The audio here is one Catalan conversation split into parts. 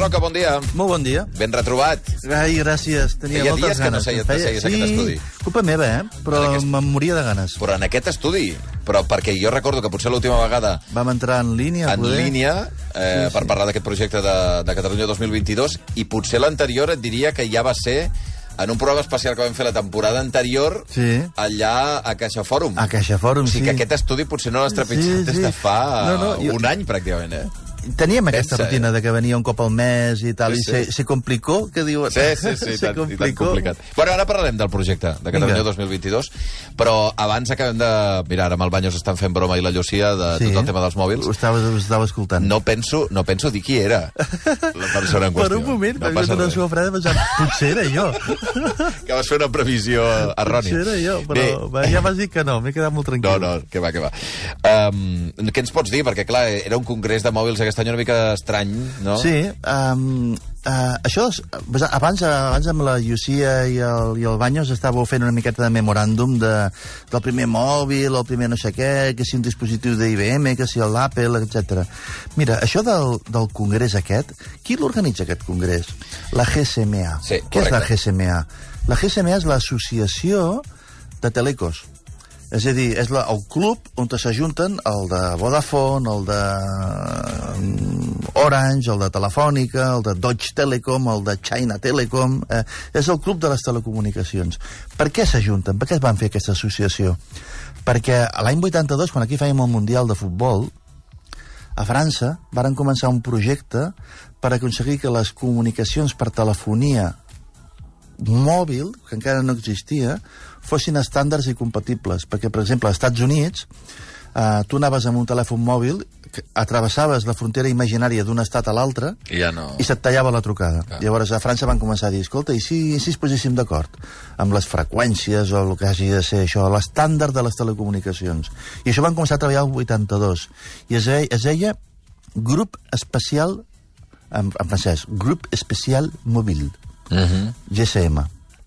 Roca, bon dia. Molt bon dia. Ben retrobat. Ai, gràcies. Tenia Feia moltes dies que no feia- seies a aquest sí, estudi. culpa meva, eh? Però En aquest- me'n moria de ganes. Però en aquest estudi. Però perquè jo recordo que potser l'última vegada Vam entrar en línia, en poder. línia eh, per parlar d'aquest projecte de, de Catalunya 2022 i potser l'anterior et diria que ja va ser en un programa especial que vam fer la temporada anterior Sí. allà a Caixa Fòrum. A Caixa Fòrum, o sigui sí. que aquest estudi potser no l'has trepitjat Sí, des sí. de fa No, no, jo- un any, pràcticament, eh? Teníem aquesta Pensa, rutina eh? de que venia un cop al mes i tal, Sí, i sí. se, se complicó, que diuen? Sí, sí, sí, se tant, tan complicat. Bueno, ara parlarem del projecte de Catalunya Vinga. 2022, però abans acabem de... Mira, ara amb el Banyos estan fent broma i la Llucia de tot el tema dels mòbils. Ho estava, ho estava escoltant. No penso, no penso dir qui era la persona en per qüestió. un moment, no una res. sua freda, pensant, potser era jo. Que vas fer una previsió errònia. Potser era jo, però Bé, ja vas dir que no, m'he quedat molt tranquil. no, no, que va, que va. Um, què ens pots dir? Perquè, clar, era un congrés de mòbils aquest any una mica estrany, no? Sí, um, uh, això, és- abans, abans amb la Llucia i el, i el Banyos estàveu fent una miqueta de memoràndum de, del primer mòbil, el primer no sé què, que si un dispositiu d'IBM, que si l'Apple, etc. Mira, això del, del congrés aquest, qui l'organitza aquest congrés? La GSMA. Sí, Què és la correcte. GSMA? La GSMA és l'associació de telecos. És a dir, és la, el club on s'ajunten el de Vodafone, el de mm, Orange, el de Telefònica, el de Deutsche Telekom, el de China Telecom... Eh, és el club de les telecomunicacions. Per què s'ajunten? Per què es van fer aquesta associació? Perquè l'any 82, quan aquí fèiem el Mundial de Futbol, a França varen començar un projecte per aconseguir que les comunicacions per telefonia mòbil, que encara no existia, fossin estàndards i compatibles. Perquè, per exemple, als Estats Units, eh, tu anaves amb un telèfon mòbil, que atravessaves la frontera imaginària d'un estat a l'altre, I ja no... i se't tallava la trucada. Clar. Llavors a França van començar a dir, escolta, i si, i si es poséssim d'acord amb les freqüències o el que hagi de ser això, l'estàndard de les telecomunicacions. I això van començar a treballar el 82. I es, deia, es deia Grup Especial, en, en francès, Grup Especial Mòbil, Uh -huh. GSM.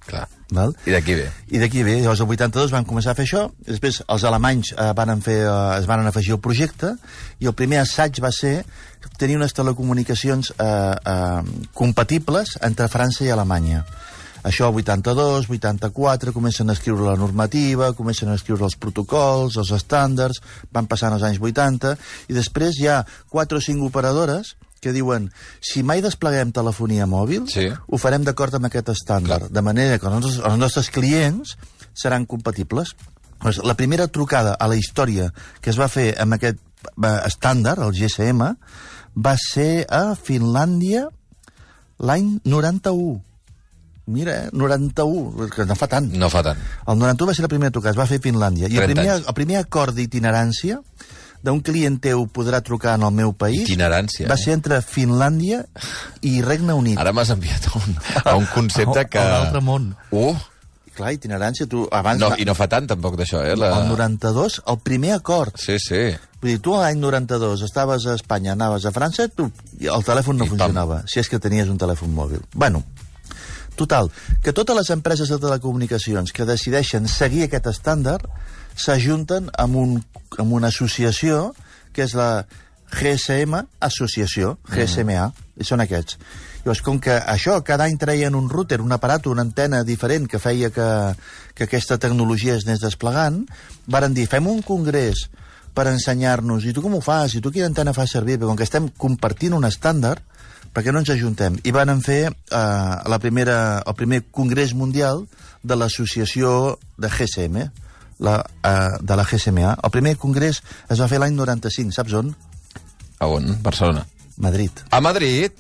Clar. Val? I d'aquí ve. I d'aquí ve, llavors el 82 van començar a fer això, després els alemanys eh, van fer, eh, es van afegir al projecte, i el primer assaig va ser tenir unes telecomunicacions eh, eh, compatibles entre França i Alemanya. Això el 82, 84, comencen a escriure la normativa, comencen a escriure els protocols, els estàndards, van passant els anys 80, i després hi ha quatre o cinc operadores que diuen, si mai despleguem telefonia mòbil, Sí. ho farem d'acord amb aquest estàndard, de manera que els nostres, els nostres clients seran compatibles. Doncs la primera trucada a la història que es va fer amb aquest eh, estàndard, el GSM, va ser a Finlàndia l'any 91. Mira, eh? 91, que no fa tant. No fa tant. El 91 va ser la primera trucada, es va fer a Finlàndia. I el 30 primer, anys. el primer acord d'itinerància d'un client teu podrà trucar en el meu país Itinerància, va eh? ser entre Finlàndia i Regne Unit. Ara m'has enviat a un, a un concepte que... a un altre món. Uh, Clar, itinerància, tu abans... no, I no fa tant, tampoc, d'això, eh? La... El 92, el primer acord. Sí, sí. Vull dir, tu l'any 92 estaves a Espanya, anaves a França, tu, el telèfon no I pam. funcionava, si és que tenies un telèfon mòbil. Bueno, total, que totes les empreses de telecomunicacions que decideixen seguir aquest estàndard s'ajunten amb, un, amb una associació que és la GSM Associació, GSMA, i són aquests. Llavors, com que això, cada any treien un router, un aparat, una antena diferent que feia que, que aquesta tecnologia es anés desplegant, varen dir, fem un congrés per ensenyar-nos, i tu com ho fas, i tu quina antena fas servir, perquè com que estem compartint un estàndard, per què no ens ajuntem? I van fer eh, la primera, el primer congrés mundial de l'associació de GSM, la, eh, de la GSMA. El primer congrés es va fer l'any 95, saps on? A on? Barcelona. Madrid. A Madrid?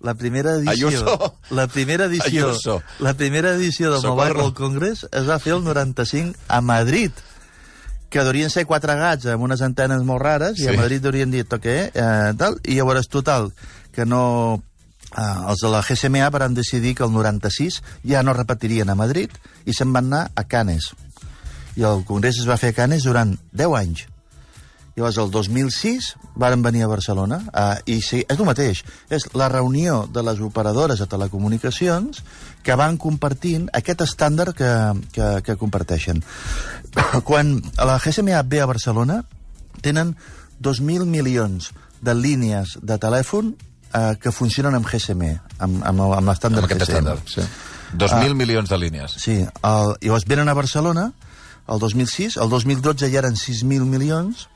La primera edició... Ayuso. La primera edició... Ayuso. La primera edició del Socorro. Mobile World Congress es va fer el 95 a Madrid que deurien ser quatre gats amb unes antenes molt rares, i Sí. a Madrid deurien dir toqué, eh, tal, i llavors, total, que no... Eh, els de la GSMA van decidir que el 96 ja no repetirien a Madrid i se'n van anar a Canes. I el congrés es va fer a Canes durant 10 anys. Llavors, el 2006 varen venir a Barcelona uh, i sí, és el mateix. És la reunió de les operadores de telecomunicacions que van compartint aquest estàndard que, que, que comparteixen. Quan la GSMA ve a Barcelona, tenen 2.000 milions de línies de telèfon eh, que funcionen amb GSM, amb, amb, amb l'estàndard GSM. estàndard. Sí. 2.000 milions de línies. Sí, el, llavors venen a Barcelona el 2006, el 2012 ja eren 6.000 milions,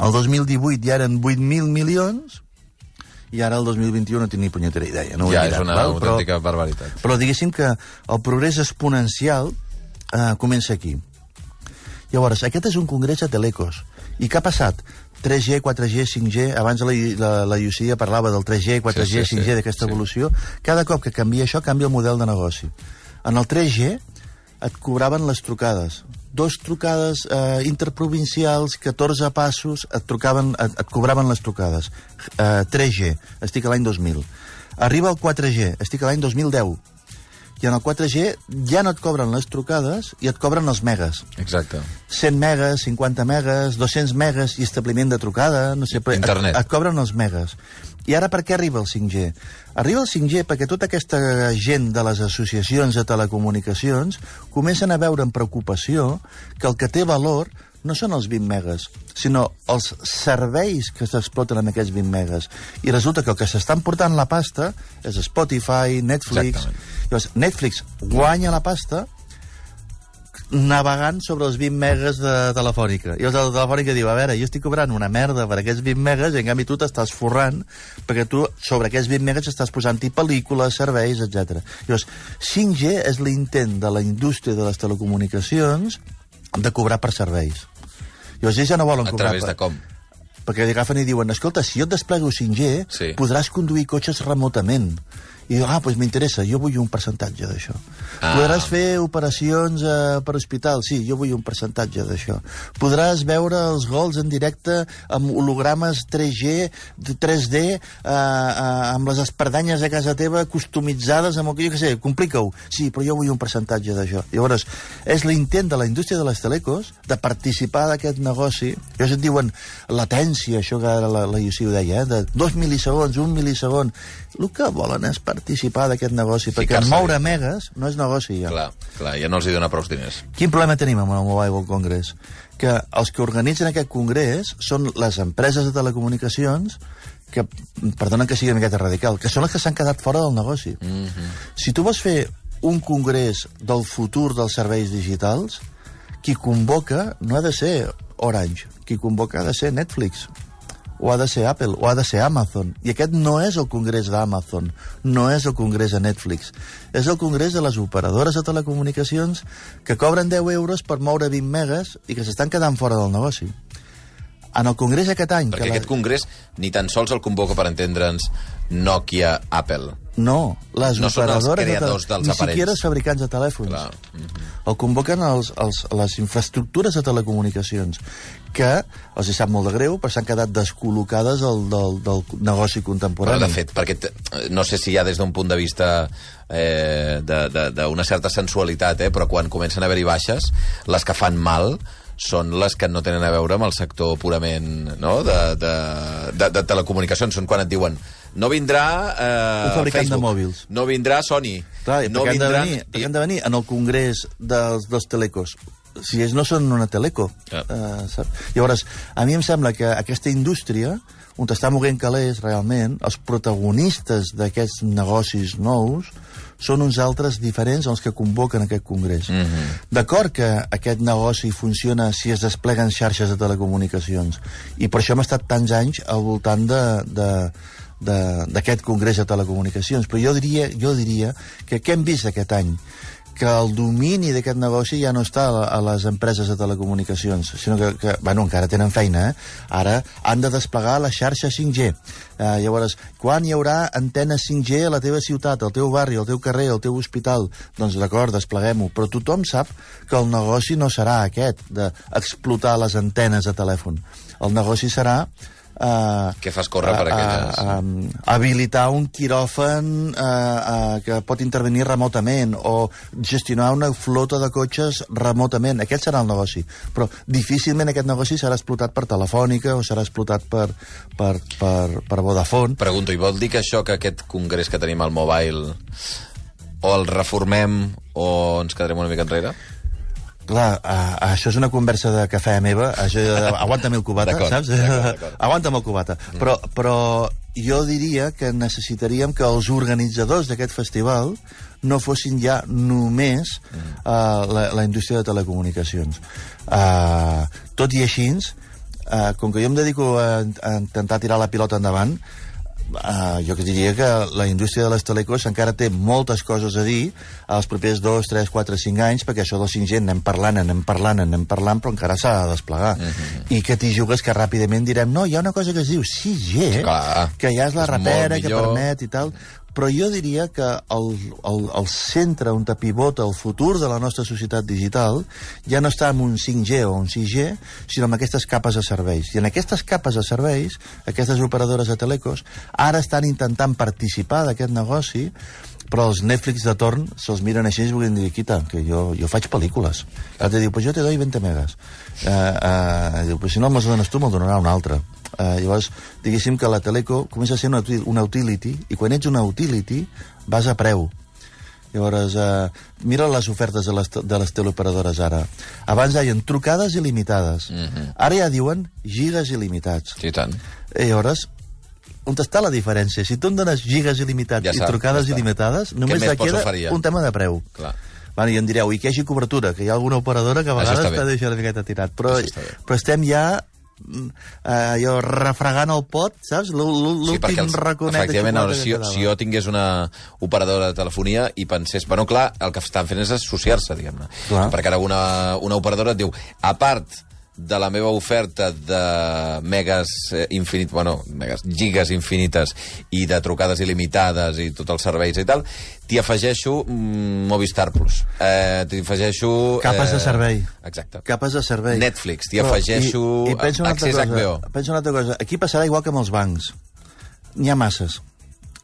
el 2018 ja eren 8.000 milions, i ara el 2021 no tinc ni punyetera idea. No ja, mirat, és una val? autèntica barbaritat. Però, però diguéssim que el progrés exponencial eh, comença aquí. Llavors, aquest és un congrés de telecos. I què ha passat? 3G, 4G, 5G, abans la, la, la Llucia parlava del 3G, 4G, Sí, sí, sí. 5G, d'aquesta Sí. evolució. Cada cop que canvia això, canvia el model de negoci. En el 3G et cobraven les trucades. Dos trucades eh, interprovincials, 14 passos, et, trucaven, et, et cobraven les trucades. Eh, 3G, estic a l'any 2000. Arriba el 4G, estic a l'any 2010. I en el 4G ja no et cobren les trucades i et cobren els megas. Exacte. 100 megas, 50 megas, 200 megas i establiment de trucada, no sé... Internet. Et, et cobren els megas. I ara per què arriba el 5G? Arriba el 5G perquè tota aquesta gent de les associacions de telecomunicacions comencen a veure amb preocupació que el que té valor no són els 20 megas, sinó els serveis que s'exploten amb aquests 20 megas. I resulta que el que s'estan portant la pasta és Spotify, Netflix... Exactament. Llavors, Netflix guanya la pasta navegant sobre els 20 megas de Telefònica. I els de Telefònica diu, a veure, jo estic cobrant una merda per aquests 20 megas i en canvi tu t'estàs forrant perquè tu sobre aquests 20 megas estàs posant-hi pel·lícules, serveis, etc. Llavors, 5G és l'intent de la indústria de les telecomunicacions de cobrar per serveis. Llavors, ells ja no volen A cobrar través per... de com? Perquè agafen i diuen, escolta, si jo et desplego 5G, Sí. podràs conduir cotxes remotament. I diu, ah, doncs m'interessa, jo vull un percentatge d'això. Ah. Podràs fer operacions eh, per hospital, sí, jo vull un percentatge d'això. Podràs veure els gols en directe amb hologrames 3G, 3D, eh, eh, amb les espardanyes a casa teva customitzades amb el que jo que sé, complica-ho. Sí, però jo vull un percentatge d'això. Llavors, és l'intent de la indústria de les telecos de participar d'aquest negoci. Llavors et diuen latència, això que ara la, la Iusi ho deia, eh? de dos milisegons, un milisegon. El que volen és participar d'aquest negoci, perquè moure megas no és negoci ja. Clar, clar, ja no els hi dona prou diners. Quin problema tenim amb el Mobile World Congress? Que els que organitzen aquest congrés són les empreses de telecomunicacions que, perdonen que sigui una miqueta radical, que són les que s'han quedat fora del negoci. Mm -hmm. Si tu vols fer un congrés del futur dels serveis digitals, qui convoca no ha de ser Orange, qui convoca ha de ser Netflix, o ha de ser Apple, o ha de ser Amazon. I aquest no és el congrés d'Amazon, no és el congrés de Netflix. És el congrés de les operadores de telecomunicacions que cobren 10 euros per moure 20 megas i que s'estan quedant fora del negoci. En el congrés aquest any... Perquè que aquest congrés ni tan sols el convoca per entendre'ns Nokia, Apple. No, les No són els operadores... de tele- dels Ni aparells. siquiera els fabricants de telèfons. Clar. El convoquen els, els, les infraestructures de telecomunicacions, que els hi sap molt de greu, però s'han quedat descol·locades del, del, del negoci Però, contemporani. de fet, perquè no sé si ja des d'un punt de vista eh, d'una certa sensualitat, eh, però quan comencen a haver-hi baixes, les que fan mal són les que no tenen a veure amb el sector purament no? de, de, de, de telecomunicacions. Són quan et diuen no vindrà eh, Un fabricant de Facebook, mòbils. no vindrà Sony, Clar, i no perquè, han de venir, perquè han de venir en el congrés dels, dels telecos. Si ells no són una teleco. Ja. Uh, sap? Llavors, a mi em sembla que aquesta indústria, on està moguent calés realment, els protagonistes d'aquests negocis nous són uns altres diferents als que convoquen aquest congrés. Mm -hmm. D'acord que aquest negoci funciona si es despleguen xarxes de telecomunicacions, i per això hem estat tants anys al voltant de, de, de- d'aquest congrés de telecomunicacions. Però jo diria, jo diria que què hem vist aquest any? Que el domini d'aquest negoci ja no està a, les empreses de telecomunicacions, sinó que, que bueno, encara tenen feina, eh? Ara han de desplegar la xarxa 5G. Eh, llavors, quan hi haurà antenes 5G a la teva ciutat, al teu barri, al teu carrer, al teu hospital? Doncs d'acord, despleguem-ho. Però tothom sap que el negoci no serà aquest, d'explotar les antenes de telèfon. El negoci serà Uh, Què fas córrer per aquelles? Uh, habilitar un quiròfan uh, uh, que pot intervenir remotament o gestionar una flota de cotxes remotament. Aquest serà el negoci. Però difícilment aquest negoci serà explotat per Telefònica o serà explotat per, per, per, per Vodafone. Pregunto, i vol dir que això, que aquest congrés que tenim al Mobile, o el reformem o ens quedarem una mica enrere? Clar, uh, això és una conversa de cafè meva. Això, aguanta'm el cubata, saps? Aguanta'm el cubata. Però, però jo diria que necessitaríem que els organitzadors d'aquest festival no fossin ja només uh, la, la indústria de telecomunicacions. Uh, tot i així, uh, com que jo em dedico a, a intentar tirar la pilota endavant, Uh, jo que diria que la indústria de les telecos encara té moltes coses a dir als propers 2, 3, 4, 5 anys, perquè això del 5G anem parlant, anem parlant, anem parlant, però encara s'ha de desplegar. Uh -huh. I que t'hi jugues que ràpidament direm, no, hi ha una cosa que es diu 6G, Clar, que ja és la és rapera molt que permet i tal, però jo diria que el, el, el centre on pivota el futur de la nostra societat digital ja no està en un 5G o un 6G, sinó en aquestes capes de serveis. I en aquestes capes de serveis, aquestes operadores de telecos, ara estan intentant participar d'aquest negoci, però els Netflix de torn se'ls miren així i volen dir, quita, que jo, jo faig pel·lícules. L'altre diu, pues jo te doy 20 megas. Uh, uh, diu, pues si no me'ls dones tu, me'l donarà un altre. Uh, llavors, diguéssim que la teleco comença a ser una, una utility, i quan ets una utility, vas a preu. Llavors, uh, mira les ofertes de les, de les teleoperadores ara. Abans deien trucades il·limitades. Mhm. Ara ja diuen gigas il·limitats. Sí, i tant. I llavors, on està la diferència? Si tu em dones gigas il·limitats Ja i trucades ja il·limitades, només pots queda un tema de preu. Clar. Vale, I em direu, i que hi hagi cobertura, que hi ha alguna operadora que a vegades està deixat una miqueta tirat. Però, però estem ja mm, eh, allò, refregant el pot, saps? Sí, L'últim els, raconet efectivament, que si, quedava. si jo tingués una operadora de telefonia i pensés... Bueno, clar, el que estan fent és associar-se, diguem-ne. Perquè ara una, una operadora et diu, a part de la meva oferta de megas eh, infinit, bueno, megas, gigas infinites i de trucades il·limitades i tots els serveis i tal, t'hi afegeixo mm, Movistar Plus. Eh, t'hi afegeixo... Capes de servei. Exacte. Capes de servei. Netflix, t'hi afegeixo i, i pensa una accés cosa, HBO. Pensa una altra cosa. Aquí passarà igual que amb els bancs. N'hi ha masses.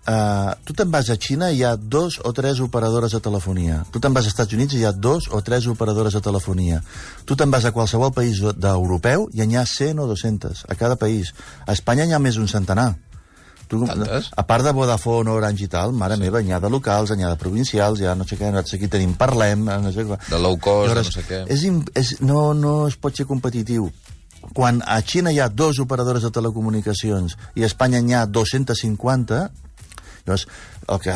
Uh, tu te'n vas a Xina i hi ha dos o tres operadores de telefonia. Tu te'n vas als Estats Units i hi ha dos o tres operadores de telefonia. Tu te'n vas a qualsevol país d'europeu i n'hi ha 100 o 200 a cada país. A Espanya n'hi ha més d'un centenar. Tu, Tantes? a part de Vodafone, Orange i tal, mare sí. meva, n'hi ha de locals, n'hi ha de provincials, ha no sé què, nosaltres aquí tenim Parlem, no sé què. De low cost, Llavors, no sé què. És, és, no, no es pot ser competitiu. Quan a Xina hi ha dos operadores de telecomunicacions i a Espanya n'hi ha 250, llavors, el que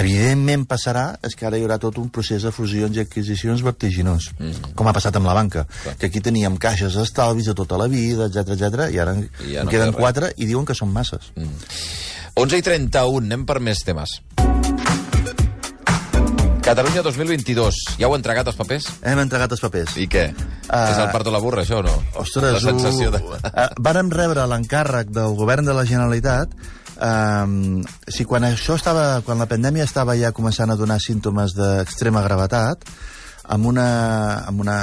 evidentment passarà és que ara hi haurà tot un procés de fusions i adquisicions vertiginós, mm. com ha passat amb la banca, Clar. que aquí teníem caixes d'estalvis de tota la vida, etc etc i ara I ja en no queden queda res. quatre i diuen que són masses. Mm. 11 i 31, anem per més temes. Catalunya 2022. Ja heu entregat els papers? Hem entregat els papers. I què? Ah. és el part de la burra, això, o no? Ostres, la sensació de... ho... Uh, vàrem rebre l'encàrrec del govern de la Generalitat Um, si quan això estava, quan la pandèmia estava ja començant a donar símptomes d'extrema gravetat, amb una, amb una,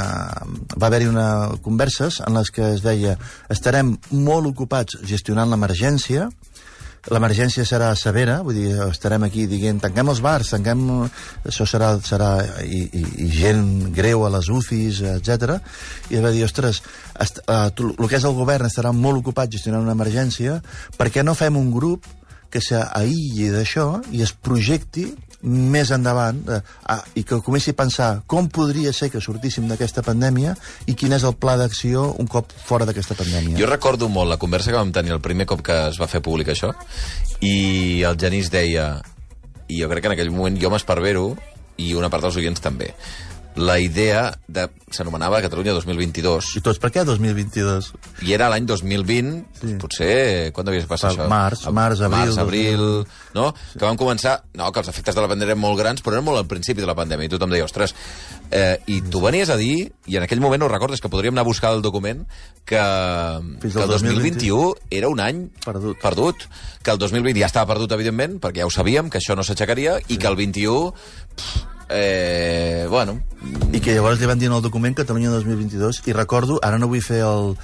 va haver-hi una converses en les que es deia estarem molt ocupats gestionant l'emergència, l'emergència serà severa, vull dir, estarem aquí dient tanquem els bars, tanquem... Això serà, serà i, i, i gent greu a les UCIs, etc. I va dir, ostres, est, uh, tu, el que és el govern estarà molt ocupat gestionant una emergència, per què no fem un grup que s'aïlli d'això i es projecti més endavant eh, ah, i que comenci a pensar com podria ser que sortíssim d'aquesta pandèmia i quin és el pla d'acció un cop fora d'aquesta pandèmia. Jo recordo molt la conversa que vam tenir el primer cop que es va fer públic això, i el Genís deia, i jo crec que en aquell moment jo m'esparvero, i una part dels oients també, la idea de... s'anomenava Catalunya 2022, I tots, per què 2022? i era l'any 2020, sí. potser... Quan devia passar Pa- això? març, març, abril, Març, abril, 2000. no? Sí. Que vam començar... No, que els efectes de la pandèmia eren molt grans, però eren molt al principi de la pandèmia, i tothom deia, ostres... Eh, I tu venies a dir, i en aquell moment ho recordes, que podríem anar a buscar el document, que, Fins que el 2021 era un any Perdut. perdut, que el 2020 ja estava perdut, evidentment, perquè ja ho sabíem, que això no s'aixecaria, i que el 21... Pff, eh, bueno, I que llavors li van dir en el document Catalunya 2022, i recordo, ara no vull fer el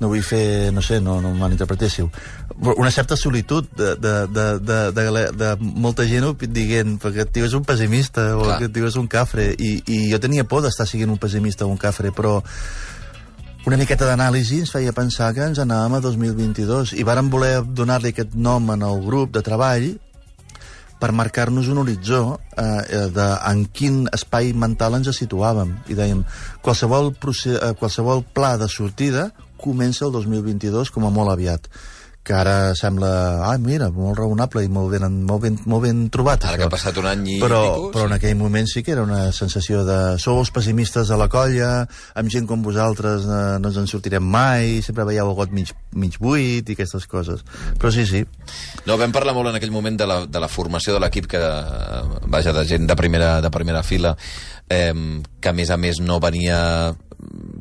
no vull fer, no sé, no, no malinterpretéssiu, una certa solitud de, de, de, de, de, de, molta gent dient perquè el tio és un pessimista o Clar. que tio és un cafre, i, i jo tenia por d'estar siguent un pessimista o un cafre, però una miqueta d'anàlisi ens feia pensar que ens anàvem a 2022 i vàrem voler donar-li aquest nom en el grup de treball per marcar-nos un horitzó eh, de en quin espai mental ens situàvem. I dèiem, qualsevol, procés, eh, qualsevol pla de sortida comença el 2022 com a molt aviat. Que ara sembla, ah, mira, molt raonable i molt ben, molt ben, molt ben trobat. Ara això. que ha passat un any i però, pico, però sí. en aquell moment sí que era una sensació de sou els pessimistes de la colla, amb gent com vosaltres eh, no ens en sortirem mai, sempre veieu el got mig, mig buit i aquestes coses. Però sí, sí. No, vam parlar molt en aquell moment de la, de la formació de l'equip que, vaja, de gent de primera, de primera fila, eh, que a més a més no venia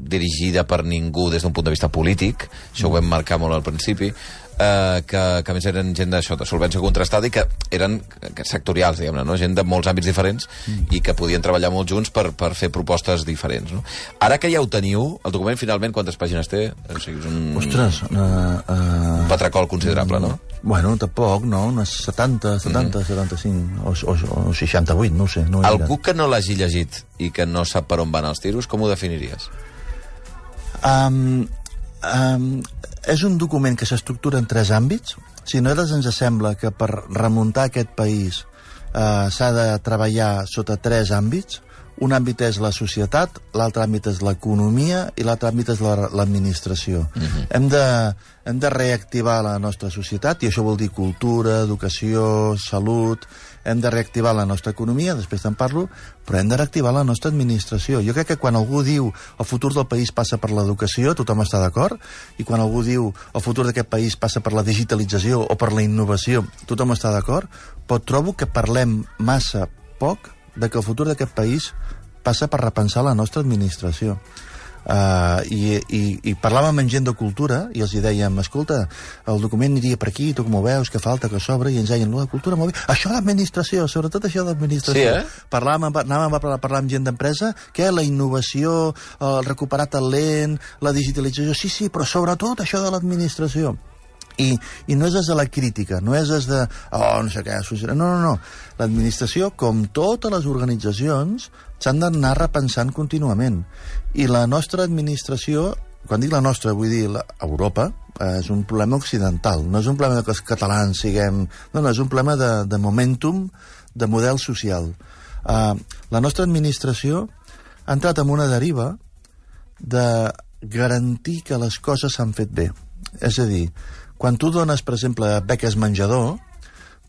dirigida per ningú des d'un punt de vista polític, això ho vam marcar molt al principi, eh, que, que a més eren gent d'això, de solvència contrastada i que eren que sectorials, diguem-ne, no? gent de molts àmbits diferents mm. i que podien treballar molt junts per, per fer propostes diferents. No? Ara que ja ho teniu, el document finalment quantes pàgines té? O sigui, és un, Ostres, uh, uh, un patracol considerable, no? Bueno, tampoc, no? Unes 70, 70, mm -hmm. 75, o, o, o 68, no sé. No. Algú que no l'hagi llegit i que no sap per on van els tiros, com ho definiries? Um, um, és un document que s'estructura en tres àmbits. Si no ens sembla que per remuntar aquest país uh, s'ha de treballar sota tres àmbits. Un àmbit és la societat, l'altre àmbit és l'economia i l'altre àmbit és la- l'administració. Mhm. Mm -hmm. hem, de, hem de reactivar la nostra societat, i això vol dir cultura, educació, salut... Hem de reactivar la nostra economia, després te'n parlo, però hem de reactivar la nostra administració. Jo crec que quan algú diu el futur del país passa per l'educació, tothom està d'acord, i quan algú diu el futur d'aquest país passa per la digitalització o per la innovació, tothom està d'acord, però trobo que parlem massa poc de que el futur d'aquest país passa per repensar la nostra administració. Uh, i, i, i parlàvem amb gent de cultura i els hi dèiem, escolta, el document aniria per aquí, tu com ho veus, que falta, que sobra, i ens deien, no, la cultura molt bé. Això d'administració, sobretot això d'administració. Sí, eh? Parlàvem, anàvem a parlar, parlar amb gent d'empresa, què? La innovació, el recuperar talent, la digitalització, sí, sí, però sobretot això de l'administració. I, I no és des de la crítica, no és des de, oh, no sé què. No, no, no. L'administració, com totes les organitzacions, s'han d'anar repensant contínuament. I la nostra administració, quan dic la nostra, vull dir la, Europa, eh, és un problema occidental. No és un problema que els catalans siguem... No, no, és un problema de, de momentum, de model social. Eh, la nostra administració ha entrat en una deriva de garantir que les coses s'han fet bé. És a dir, quan tu dones, per exemple, beques menjador,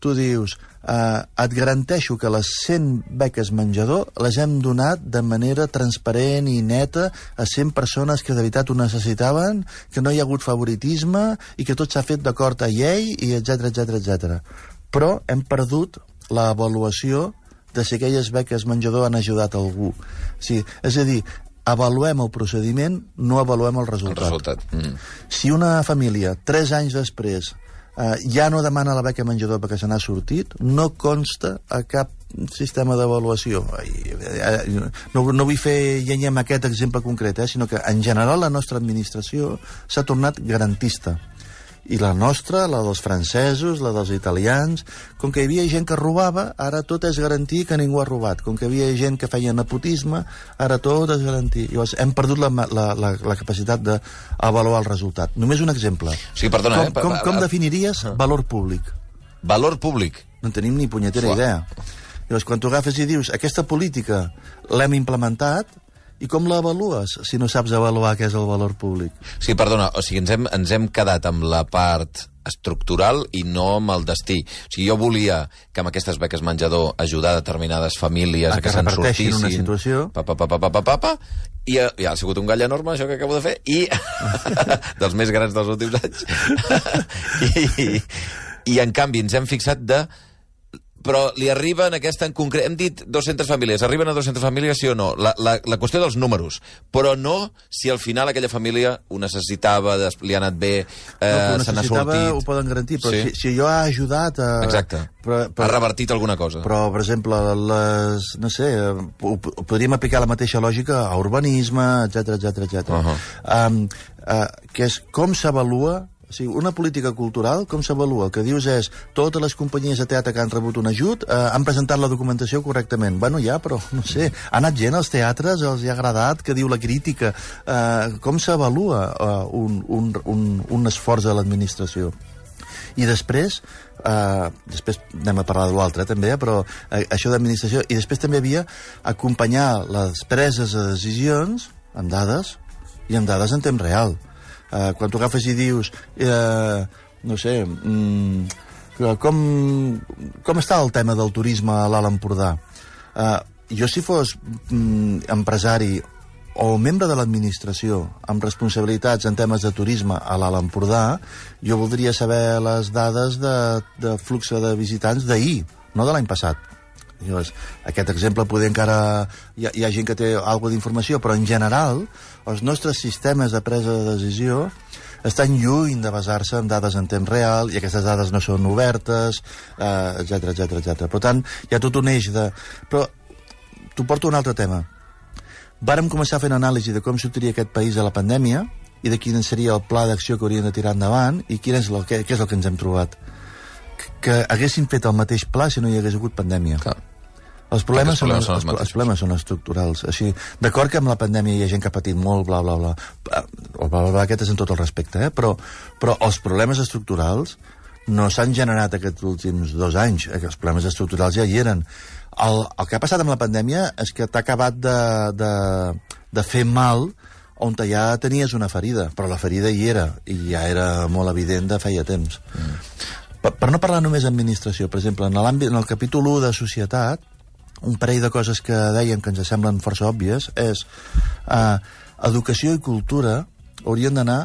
tu dius, eh, et garanteixo que les 100 beques menjador les hem donat de manera transparent i neta a 100 persones que de veritat ho necessitaven, que no hi ha hagut favoritisme i que tot s'ha fet d'acord a llei, i etc etc etc. Però hem perdut l'avaluació de si aquelles beques menjador han ajudat algú. Sí, és a dir, avaluem el procediment, no avaluem el El resultat. resultat. Mm. Si una família, tres anys després, eh, ja no demana la beca menjador perquè se n'ha sortit, no consta a cap sistema d'avaluació. Eh, No, no vull fer llenya amb aquest exemple concret, eh, sinó que en general la nostra administració s'ha tornat garantista. I la nostra, la dels francesos, la dels italians... Com que hi havia gent que robava, ara tot és garantir que ningú ha robat. Com que hi havia gent que feia nepotisme, ara tot és garantir. Llavors, hem perdut la, la, la, la capacitat d'avaluar el resultat. Només un exemple. Sí, perdona, com, eh, com, com definiries valor públic? Valor públic. No en tenim ni punyetera Uah. idea. Llavors, quan tu agafes i dius aquesta política l'hem implementat, i com l'avalues si no saps avaluar què és el valor públic? Sí, perdona, o sigui, ens hem, ens hem quedat amb la part estructural i no amb el destí. O sigui, jo volia que amb aquestes beques menjador ajudar determinades famílies A a, que que se'n sortissin. una situació. Pa, pa, pa, pa, pa, pa, pa, pa, i ha, ja ha sigut un gall enorme, això que acabo de fer, i dels més grans dels últims anys. I, I, en canvi, ens hem fixat de però li arriben aquesta en concret... Hem dit 200 famílies. Arriben a 200 famílies, sí o no? La, la, la qüestió dels números. Però no si al final aquella família ho necessitava, li ha anat bé, eh, no, se n'ha sortit... ho poden garantir, però Sí. si, si jo ha ajudat a... Exacte. Però, Ha revertit alguna cosa. Però, per exemple, les, no sé, eh, podríem aplicar la mateixa lògica a urbanisme, etc etc etc. Um, uh, que és com s'avalua o sigui, una política cultural, com s'avalua? El que dius és, totes les companyies de teatre que han rebut un ajut eh, han presentat la documentació correctament. Bueno, ja, però, no sé, ha anat gent als teatres, els hi ha agradat, que diu la crítica. Eh, com s'avalua eh, un, un, un, un esforç de l'administració? I després, eh, després anem a parlar de l'altre eh, també, però eh, això d'administració, i després també havia acompanyar les preses de decisions amb dades i amb dades en temps real. Eh, quan tu agafes i dius eh, no sé, mm, com, com està el tema del turisme a l'Alt Empordà? Uh, jo, si fos mm, empresari o membre de l'administració amb responsabilitats en temes de turisme a l'Alt Empordà, jo voldria saber les dades de, de flux de visitants d'ahir, no de l'any passat. Llavors, aquest exemple poder encara... Hi ha, hi ha gent que té alguna d'informació, però en general els nostres sistemes de presa de decisió estan lluny de basar-se en dades en temps real i aquestes dades no són obertes, etc etc etc. Per tant, hi ha tot un eix de... Però t'ho porto un altre tema. Vàrem començar fent anàlisi de com sortiria aquest país a la pandèmia i de quin seria el pla d'acció que haurien de tirar endavant i quin és el, què, què és el que ens hem trobat. Que, haguessin fet el mateix pla si no hi hagués hagut pandèmia. Clar. Els problemes, els problemes són, són els els, els problemes són estructurals. Així, d'acord que amb la pandèmia hi ha gent que ha patit molt, bla, bla, bla. El bla, bla, bla aquest és en tot el respecte, eh? però, però els problemes estructurals no s'han generat aquests últims dos anys. Els problemes estructurals ja hi eren. El, el que ha passat amb la pandèmia és que t'ha acabat de, de, de fer mal on ja tenies una ferida, però la ferida hi era, i ja era molt evident de feia temps. Mm. Per, per no parlar només d'administració, per exemple, en l'àmbit, en el capítol 1 de societat, un parell de coses que dèiem que ens semblen força òbvies és eh, educació i cultura haurien d'anar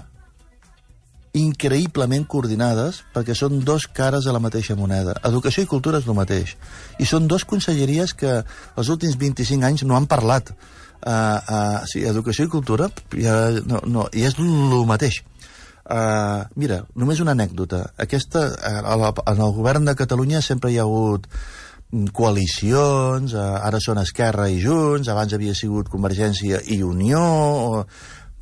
increïblement coordinades perquè són dos cares de la mateixa moneda. Educació i cultura és el mateix. I són dos conselleries que els últims 25 anys no han parlat. Uh, uh, sí, educació i cultura ja, no, no, i és el mateix. Uh, mira, només una anècdota. Aquesta, uh, en el govern de Catalunya sempre hi ha hagut mm, coalicions, uh, ara són Esquerra i Junts, abans havia sigut Convergència i Unió... O,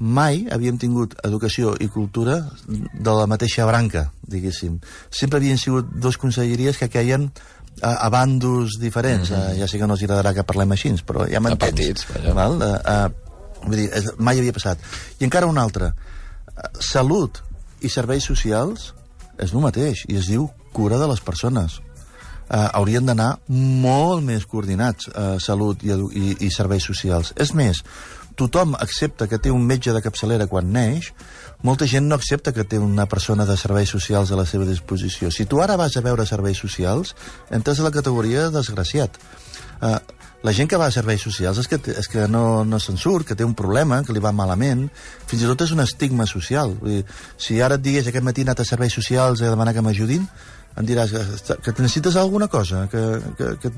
mai havíem tingut educació i cultura de la mateixa branca, diguéssim. Sempre havien sigut dos conselleries que queien a, a bandos diferents. Mm -hmm. uh, ja sé que no els agradarà que parlem així, però ja m'entens. Val? Uh, uh, vull dir, mai havia passat. I encara una altra. Salut i serveis socials és el mateix, i es diu cura de les persones. Uh, haurien d'anar molt més coordinats, uh, salut i, i, i serveis socials. És més, tothom accepta que té un metge de capçalera quan neix, molta gent no accepta que té una persona de serveis socials a la seva disposició. Si tu ara vas a veure serveis socials, entres a la categoria de desgraciat. Uh, la gent que va a serveis socials és que, és que no, no se'n surt, que té un problema, que li va malament, fins i tot és un estigma social. Vull dir, si ara et digués aquest matí he anat a serveis socials a demanar que m'ajudin, em diràs que, que necessites alguna cosa, que, que, que...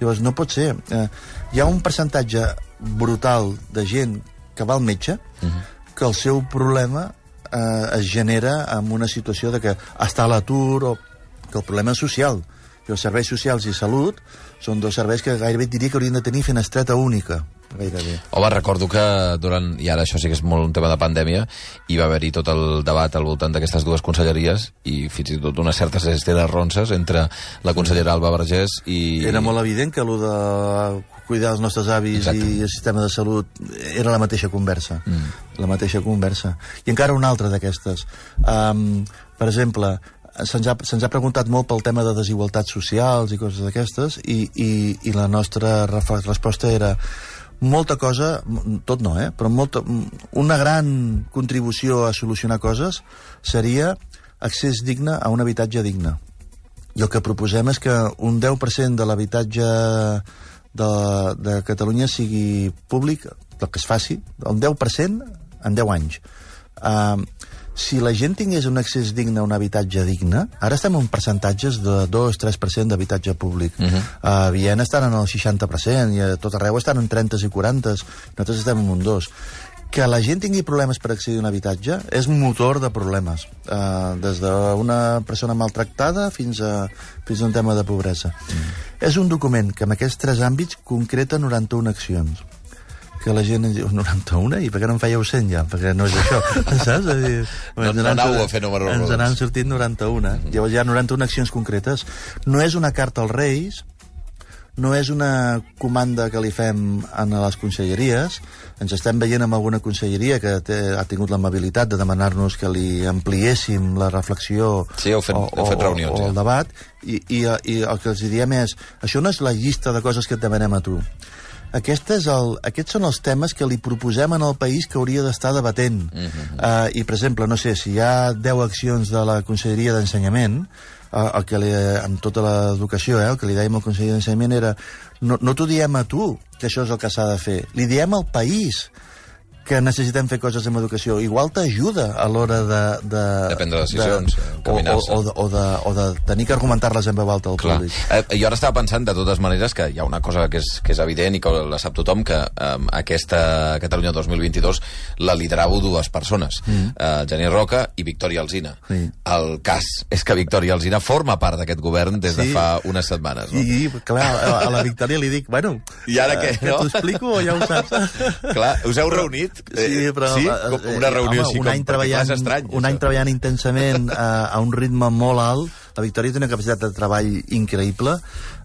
Llavors, no pot ser. Eh, hi ha un percentatge brutal de gent que va al metge uh -huh. que el seu problema eh, es genera en una situació de que està a l'atur o que el problema és social. I els serveis socials i salut són dos serveis que gairebé diria que haurien de tenir finestreta única, gairebé. Home, recordo que durant, i ara això sí que és molt un tema de pandèmia, hi va haver-hi tot el debat al voltant d'aquestes dues conselleries i fins i tot unes certes esteres ronces entre la consellera Alba Vergés i... Era molt evident que allò de cuidar els nostres avis Exacte. i el sistema de salut era la mateixa conversa. Mm. La mateixa conversa. I encara una altra d'aquestes. Um, per exemple, se'ns ha, se ha preguntat molt pel tema de desigualtats socials i coses d'aquestes i, i, i la nostra resposta era molta cosa, tot no, eh? però molta, una gran contribució a solucionar coses seria accés digne a un habitatge digne. I el que proposem és que un 10% de l'habitatge de, de Catalunya sigui públic, el que es faci, un 10% en 10 anys. Uh, si la gent tingués un accés digne a un habitatge digne, ara estem en percentatges de 2-3% d'habitatge públic. Uh -huh. A Viena estan en el 60% i a tot arreu estan en 30 i 40. Nosaltres estem en un 2 que la gent tingui problemes per accedir a un habitatge és motor de problemes, uh, des d'una persona maltractada fins a, fins a un tema de pobresa. Mm. És un document que en aquests tres àmbits concreta 91 accions que la gent diu 91 i per què no en fèieu 100 ja? Perquè no és això, saps? És dir, No- ens anàveu a fer números Ens n'han sortit 91. Mm -hmm. Llavors hi ha 91 accions concretes. No és una carta als Reis, no és una comanda que li fem a les conselleries. Ens estem veient amb alguna conselleria que té, ha tingut l'amabilitat de demanar-nos que li ampliéssim la reflexió Sí, heu fet- heu fet reunions, o, o el debat, i, i, i el que els diem és això no és la llista de coses que et demanem a tu. Aquest és el, aquests són els temes que li proposem en el país que hauria d'estar debatent. Uh -huh. uh, I, per exemple, no sé, si hi ha 10 accions de la Conselleria d'Ensenyament, uh, el que li, amb tota l'educació, eh, el que li dèiem al Conseller d'Ensenyament era no, no t'ho diem a tu, que això és el que s'ha de fer, li diem al país que necessitem fer coses amb educació. Igual t'ajuda a l'hora de, de... De prendre decisions, de, o, o, o, de, o, de, o de tenir que argumentar-les en veu alta al Clar. públic. Eh, jo ara estava pensant, de totes maneres, que hi ha una cosa que és, que és evident i que la sap tothom, que eh, aquesta Catalunya 2022 la liderau dues persones, mm. eh, Genís Roca i Victòria Alzina. Sí. El cas és que Victòria Alzina forma part d'aquest govern des de Sí. fa unes setmanes. No? I, clar, a, a la Victòria li dic, bueno... I ara què, eh, Que no? t'ho explico o ja ho saps? Clar, us heu reunit? Sí, però... Sí? eh, Com una reunió home, així, un com any treballant, estrany. un any això. treballant intensament a, a un ritme molt alt. La Victòria té una capacitat de treball increïble.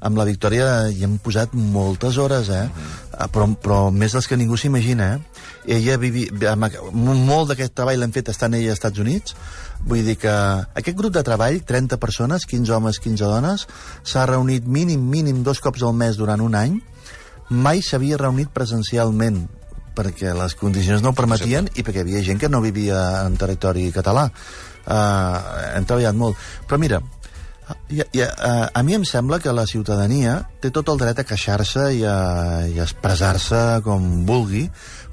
Amb la Victòria hi hem posat moltes hores, eh? Mm-hmm. Però, però més les que ningú s'imagina, eh? Ella vivi... amb Molt d'aquest treball l'hem fet estant ella als Estats Units. Vull dir que aquest grup de treball, 30 persones, 15 homes, 15 dones, s'ha reunit mínim, mínim dos cops al mes durant un any. Mai s'havia reunit presencialment perquè les condicions no ho permetien i perquè hi havia gent que no vivia en territori català. Uh, hem treballat molt. Però mira, i, i, uh, a mi em sembla que la ciutadania té tot el dret a queixar-se i a, i a expressar-se com vulgui,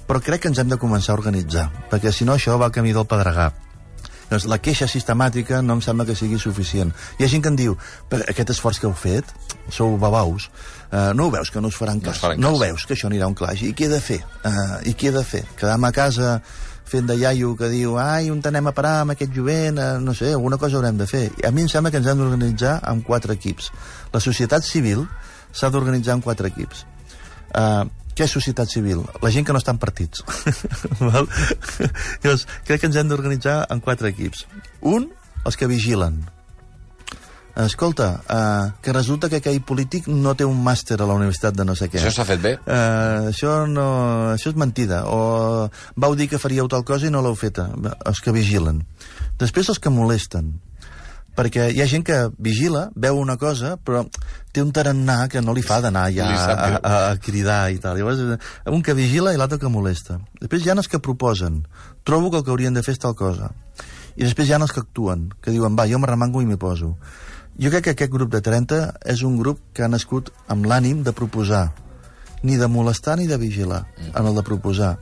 però crec que ens hem de començar a organitzar, perquè si no això va al camí del pedregar. Llavors, la queixa sistemàtica no em sembla que sigui suficient. Hi ha gent que em diu, aquest esforç que heu fet, sou babaus, uh, no ho veus que no us faran No cas? faran no cas. ho veus que això anirà un claix? I què he de fer? Uh, I què he de fer? Quedar-me a casa fent de iaio que diu ai, on anem a parar amb aquest jovent, uh, no sé, alguna cosa haurem de fer. I a mi em sembla que ens hem d'organitzar amb quatre equips. La societat civil s'ha d'organitzar en quatre equips. Uh, què és societat civil? La gent que no està en partits. Val? Llavors, crec que ens hem d'organitzar en quatre equips. Un, els que vigilen. Escolta, uh, que resulta que aquell polític no té un màster a la universitat de no sé què. Això s'ha fet bé? Uh, això, no, això és mentida. O vau dir que faríeu tal cosa i no l'heu feta. Els que vigilen. Després els que molesten. Perquè hi ha gent que vigila, veu una cosa, però té un tarannà que no li fa d'anar ja a, a, a cridar i tal. Llavors, eh, un que vigila i l'altre que molesta. Després hi ha els que proposen. Trobo que el que haurien de fer és tal cosa. I després hi ha els que actuen, que diuen, va, jo m'arremango i m'hi poso. Jo crec que aquest grup de 30 és un grup que ha nascut amb l'ànim de proposar, ni de molestar ni de vigilar, en el de proposar.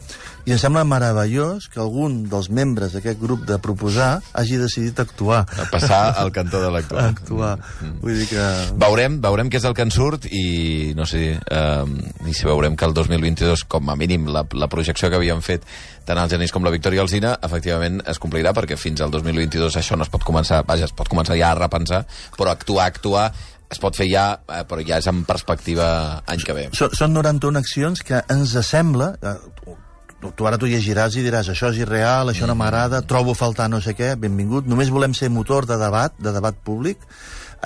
I em sembla meravellós que algun dels membres d'aquest grup de proposar hagi decidit actuar. A passar al cantó de l'actual. Actuar. Vull dir que... Veurem, veurem què és el que en surt i no sé, eh, i si veurem que el 2022, com a mínim, la, la projecció que havíem fet tant el Genís com la Victòria Alzina, efectivament es complirà perquè fins al 2022 això no es pot començar, vaja, es pot començar ja a repensar, però actuar, actuar es pot fer ja, eh, però ja és en perspectiva any que ve. Són, són 91 accions que ens sembla... Eh, tu, tu ara t'ho llegiràs i diràs això és irreal, això no m'agrada, trobo a faltar no sé què, benvingut. Només volem ser motor de debat, de debat públic.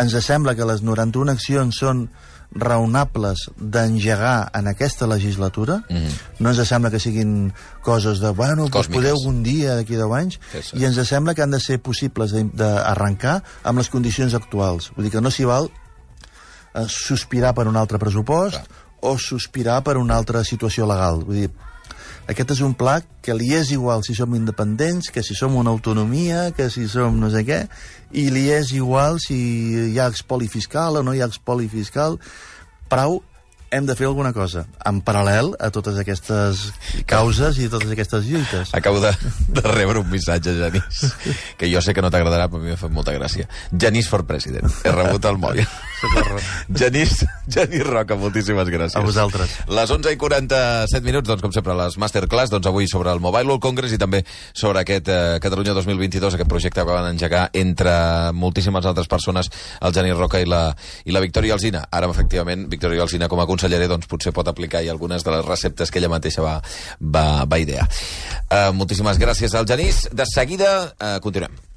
Ens sembla que les 91 accions són raonables d'engegar en aquesta legislatura. Mhm. No ens sembla que siguin coses de, bueno, doncs Còsmiques. podeu un dia d'aquí 10 anys, Sí, sí. i ens sembla que han de ser possibles d'arrencar amb les condicions actuals. Vull dir que no s'hi val eh, sospirar per un altre pressupost Clar. o sospirar per una altra situació legal. Vull dir, aquest és un pla que li és igual si som independents, que si som una autonomia, que si som no sé què, i li és igual si hi ha expoli fiscal o no hi ha expoli fiscal. Prou, hem de fer alguna cosa, en paral·lel a totes aquestes causes i totes aquestes lluites. Acabo de, de rebre un missatge, Genís, que jo sé que no t'agradarà, però a mi m'ha fet molta gràcia. Genís for president. He rebut el mòbil. Genís, Genís Roca, moltíssimes gràcies. A vosaltres. Les 11 i 47 minuts, doncs, com sempre, les Masterclass, doncs avui sobre el Mobile World Congress i també sobre aquest eh, Catalunya 2022, aquest projecte que van engegar entre moltíssimes altres persones, el Genís Roca i la, i la Victòria Alzina. Ara, efectivament, Victòria Alzina com a consellerer, doncs, potser pot aplicar algunes de les receptes que ella mateixa va, va, va idear. Uh, moltíssimes gràcies al Genís. De seguida, uh, continuem.